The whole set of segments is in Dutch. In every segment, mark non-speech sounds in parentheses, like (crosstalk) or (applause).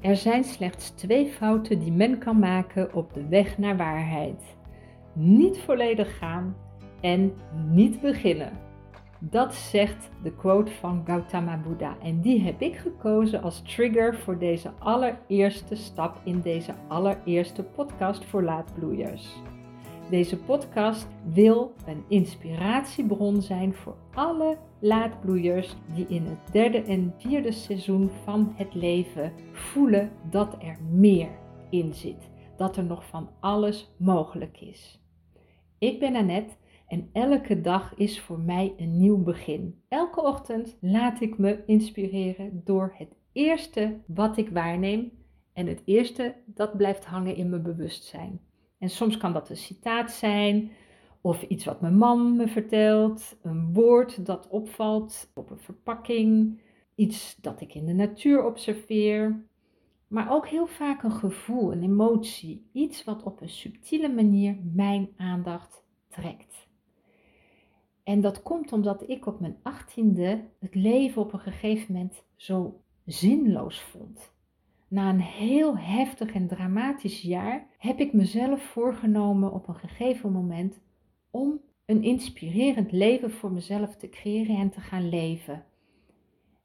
Er zijn slechts twee fouten die men kan maken op de weg naar waarheid: niet volledig gaan en niet beginnen. Dat zegt de quote van Gautama Buddha en die heb ik gekozen als trigger voor deze allereerste stap in deze allereerste podcast voor laadbloeiers. Deze podcast wil een inspiratiebron zijn voor alle laadbloeiers die in het derde en vierde seizoen van het leven voelen dat er meer in zit, dat er nog van alles mogelijk is. Ik ben Annette en elke dag is voor mij een nieuw begin. Elke ochtend laat ik me inspireren door het eerste wat ik waarneem en het eerste dat blijft hangen in mijn bewustzijn. En soms kan dat een citaat zijn, of iets wat mijn man me vertelt, een woord dat opvalt op een verpakking, iets dat ik in de natuur observeer. Maar ook heel vaak een gevoel, een emotie, iets wat op een subtiele manier mijn aandacht trekt. En dat komt omdat ik op mijn achttiende het leven op een gegeven moment zo zinloos vond. Na een heel heftig en dramatisch jaar heb ik mezelf voorgenomen op een gegeven moment om een inspirerend leven voor mezelf te creëren en te gaan leven.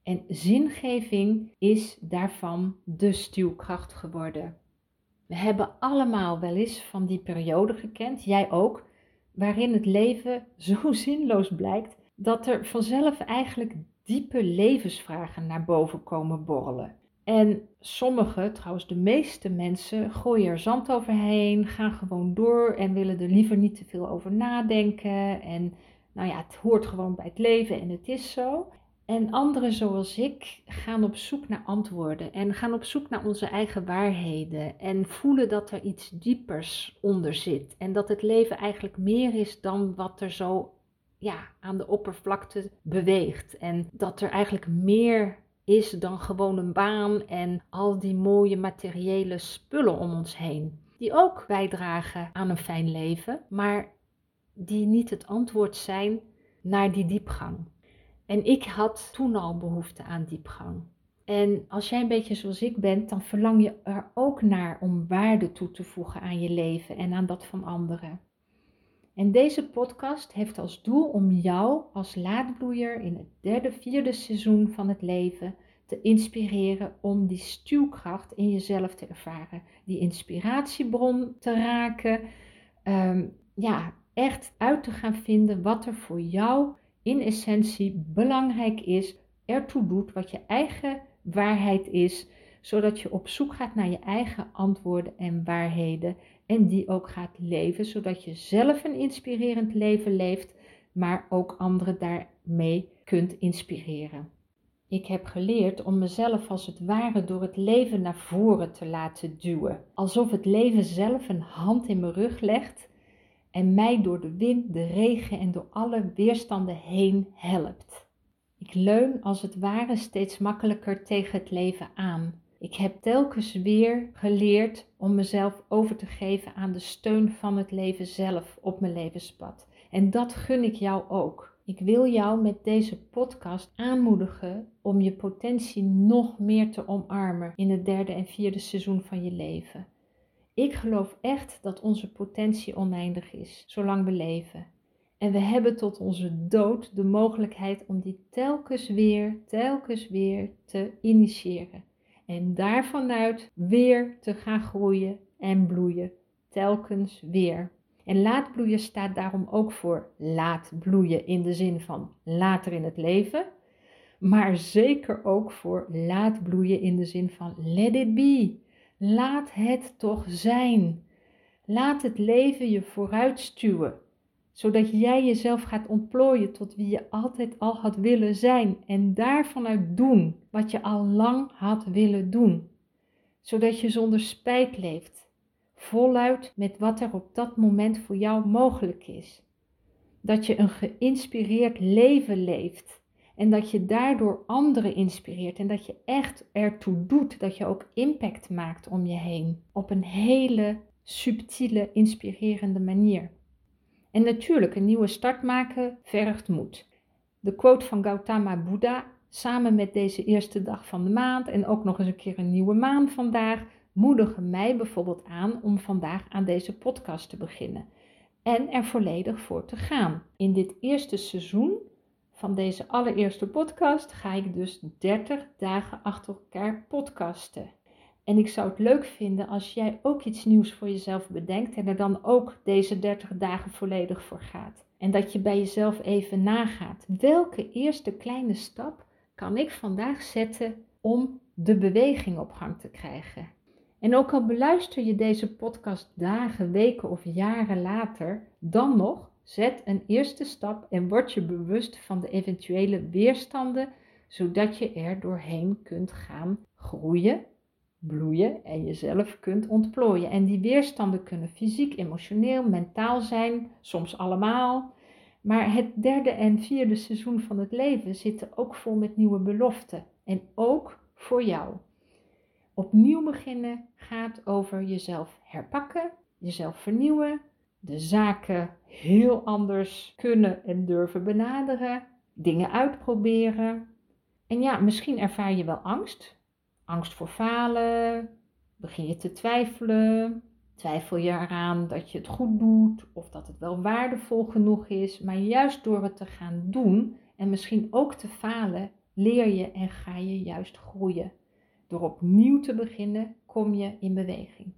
En zingeving is daarvan de stuwkracht geworden. We hebben allemaal wel eens van die periode gekend, jij ook, waarin het leven (laughs) zo zinloos blijkt dat er vanzelf eigenlijk diepe levensvragen naar boven komen borrelen. En sommige, trouwens de meeste mensen, gooien er zand overheen, gaan gewoon door en willen er liever niet te veel over nadenken. En nou ja, het hoort gewoon bij het leven en het is zo. En anderen zoals ik gaan op zoek naar antwoorden en gaan op zoek naar onze eigen waarheden en voelen dat er iets diepers onder zit en dat het leven eigenlijk meer is dan wat er zo ja, aan de oppervlakte beweegt en dat er eigenlijk meer is dan gewoon een baan en al die mooie materiële spullen om ons heen. Die ook bijdragen aan een fijn leven, maar die niet het antwoord zijn naar die diepgang. En ik had toen al behoefte aan diepgang. En als jij een beetje zoals ik bent, dan verlang je er ook naar om waarde toe te voegen aan je leven en aan dat van anderen. En deze podcast heeft als doel om jou als laadbloeier in het derde, vierde seizoen van het leven te inspireren om die stuwkracht in jezelf te ervaren, die inspiratiebron te raken, um, ja, echt uit te gaan vinden wat er voor jou in essentie belangrijk is, ertoe doet, wat je eigen waarheid is, zodat je op zoek gaat naar je eigen antwoorden en waarheden en die ook gaat leven, zodat je zelf een inspirerend leven leeft, maar ook anderen daarmee kunt inspireren. Ik heb geleerd om mezelf als het ware door het leven naar voren te laten duwen, alsof het leven zelf een hand in mijn rug legt en mij door de wind, de regen en door alle weerstanden heen helpt. Ik leun als het ware steeds makkelijker tegen het leven aan. Ik heb telkens weer geleerd om mezelf over te geven aan de steun van het leven zelf op mijn levenspad. En dat gun ik jou ook. Ik wil jou met deze podcast aanmoedigen om je potentie nog meer te omarmen in het derde en vierde seizoen van je leven. Ik geloof echt dat onze potentie oneindig is, zolang we leven. En we hebben tot onze dood de mogelijkheid om die telkens weer, telkens weer te initiëren. En daarvanuit weer te gaan groeien en bloeien, telkens weer. En laatbloeien staat daarom ook voor laat bloeien in de zin van later in het leven, maar zeker ook voor laat bloeien in de zin van let it be. Laat het toch zijn. Laat het leven je vooruit stuwen, zodat jij jezelf gaat ontplooien tot wie je altijd al had willen zijn en daarvanuit doen wat je al lang had willen doen, zodat je zonder spijt leeft, voluit met wat er op dat moment voor jou mogelijk is. Dat je een geïnspireerd leven leeft en dat je daardoor anderen inspireert en dat je echt ertoe doet dat je ook impact maakt om je heen op een hele subtiele, inspirerende manier. En natuurlijk, een nieuwe start maken vergt moed. De quote van Gautama Buddha samen met deze eerste dag van de maand en ook nog eens een keer een nieuwe maan vandaag, moedigen mij bijvoorbeeld aan om vandaag aan deze podcast te beginnen en er volledig voor te gaan. In dit eerste seizoen van deze allereerste podcast ga ik dus 30 dagen achter elkaar podcasten. En ik zou het leuk vinden als jij ook iets nieuws voor jezelf bedenkt en er dan ook deze 30 dagen volledig voor gaat. En dat je bij jezelf even nagaat. Welke eerste kleine stap kan ik vandaag zetten om de beweging op gang te krijgen? En ook al beluister je deze podcast dagen, weken of jaren later, dan nog zet een eerste stap en word je bewust van de eventuele weerstanden, zodat je er doorheen kunt gaan groeien, bloeien en jezelf kunt ontplooien. En die weerstanden kunnen fysiek, emotioneel, mentaal zijn, soms allemaal. Maar het derde en vierde seizoen van het leven zitten ook vol met nieuwe beloften. En ook voor jou. Opnieuw beginnen gaat over jezelf herpakken, jezelf vernieuwen, de zaken heel anders kunnen en durven benaderen, dingen uitproberen. En ja, misschien ervaar je wel angst. Angst voor falen, begin je te twijfelen, twijfel je eraan dat je het goed doet of dat het wel waardevol genoeg is. Maar juist door het te gaan doen en misschien ook te falen, leer je en ga je juist groeien. Door opnieuw te beginnen kom je in beweging.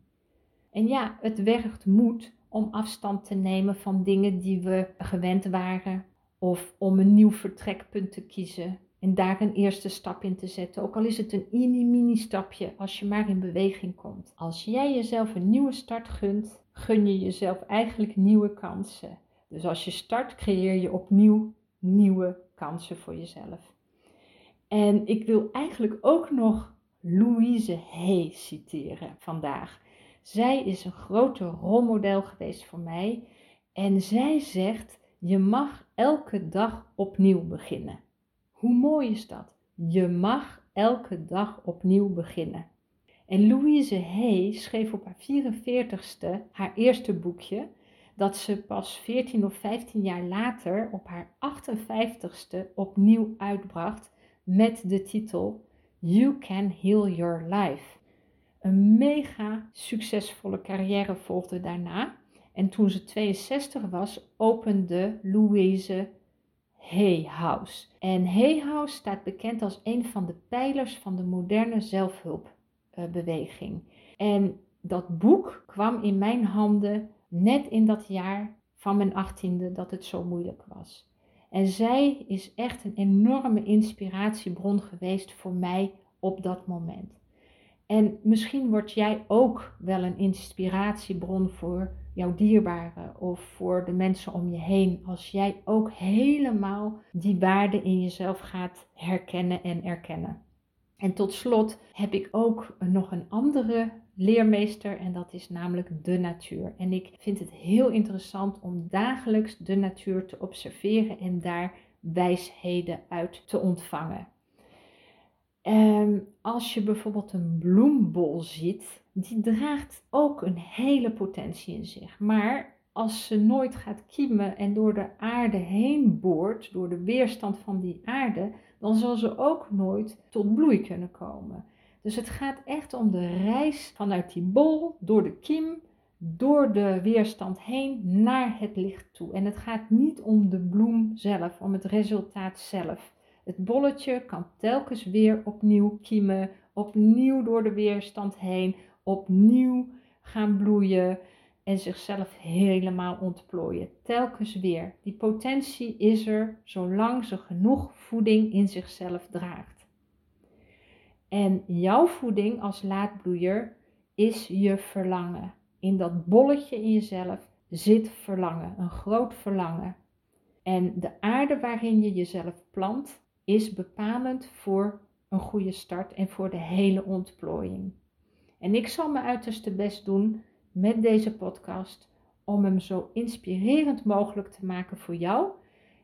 En ja, het werkt moed om afstand te nemen van dingen die we gewend waren of om een nieuw vertrekpunt te kiezen en daar een eerste stap in te zetten. Ook al is het een mini-mini stapje als je maar in beweging komt. Als jij jezelf een nieuwe start gunt, gun je jezelf eigenlijk nieuwe kansen. Dus als je start, creëer je opnieuw nieuwe kansen voor jezelf. En ik wil eigenlijk ook nog Louise Hay citeren vandaag. Zij is een grote rolmodel geweest voor mij en zij zegt: Je mag elke dag opnieuw beginnen. Hoe mooi is dat? Je mag elke dag opnieuw beginnen. En Louise Hay schreef op haar 44ste haar eerste boekje, dat ze pas 14 of 15 jaar later op haar 58ste opnieuw uitbracht met de titel You Can Heal Your Life. Een mega succesvolle carrière volgde daarna. En toen ze 62 was, opende Louise Hay House. En Hay House staat bekend als een van de pijlers van de moderne zelfhulpbeweging. En dat boek kwam in mijn handen net in dat jaar van mijn achttiende dat het zo moeilijk was. En zij is echt een enorme inspiratiebron geweest voor mij op dat moment. En misschien word jij ook wel een inspiratiebron voor jouw dierbaren of voor de mensen om je heen. Als jij ook helemaal die waarde in jezelf gaat herkennen en erkennen. En tot slot heb ik ook nog een andere leermeester en dat is namelijk de natuur. En ik vind het heel interessant om dagelijks de natuur te observeren en daar wijsheden uit te ontvangen. Als je bijvoorbeeld een bloembol ziet, die draagt ook een hele potentie in zich. Maar als ze nooit gaat kiemen en door de aarde heen boort, door de weerstand van die aarde, dan zal ze ook nooit tot bloei kunnen komen. Dus het gaat echt om de reis vanuit die bol, door de kiem, door de weerstand heen naar het licht toe. En het gaat niet om de bloem zelf, om het resultaat zelf. Het bolletje kan telkens weer opnieuw kiemen, opnieuw door de weerstand heen, opnieuw gaan bloeien en zichzelf helemaal ontplooien. Telkens weer. Die potentie is er zolang ze genoeg voeding in zichzelf draagt. En jouw voeding als laadbloeier is je verlangen. In dat bolletje in jezelf zit verlangen, een groot verlangen. En de aarde waarin je jezelf plant, is bepalend voor een goede start en voor de hele ontplooiing. En ik zal mijn uiterste best doen met deze podcast om hem zo inspirerend mogelijk te maken voor jou.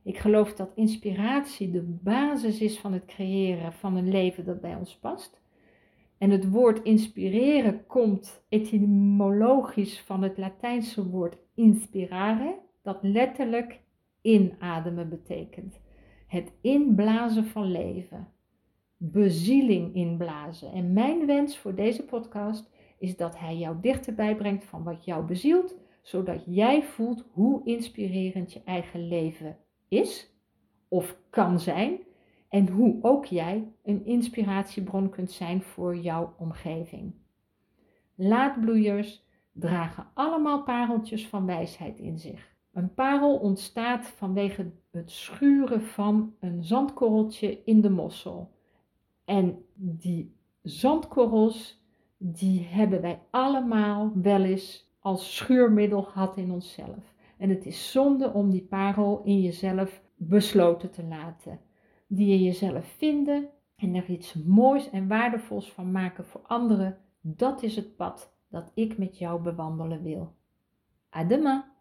Ik geloof dat inspiratie de basis is van het creëren van een leven dat bij ons past. En het woord inspireren komt etymologisch van het Latijnse woord inspirare, dat letterlijk inademen betekent het inblazen van leven. bezieling inblazen. En mijn wens voor deze podcast is dat hij jou dichterbij brengt van wat jou bezielt, zodat jij voelt hoe inspirerend je eigen leven is of kan zijn en hoe ook jij een inspiratiebron kunt zijn voor jouw omgeving. Laadbloeiers dragen allemaal pareltjes van wijsheid in zich. Een parel ontstaat vanwege het schuren van een zandkorreltje in de mossel. En die zandkorrels, die hebben wij allemaal wel eens als schuurmiddel gehad in onszelf. En het is zonde om die parel in jezelf besloten te laten. Die in jezelf vinden en er iets moois en waardevols van maken voor anderen. Dat is het pad dat ik met jou bewandelen wil. Adema!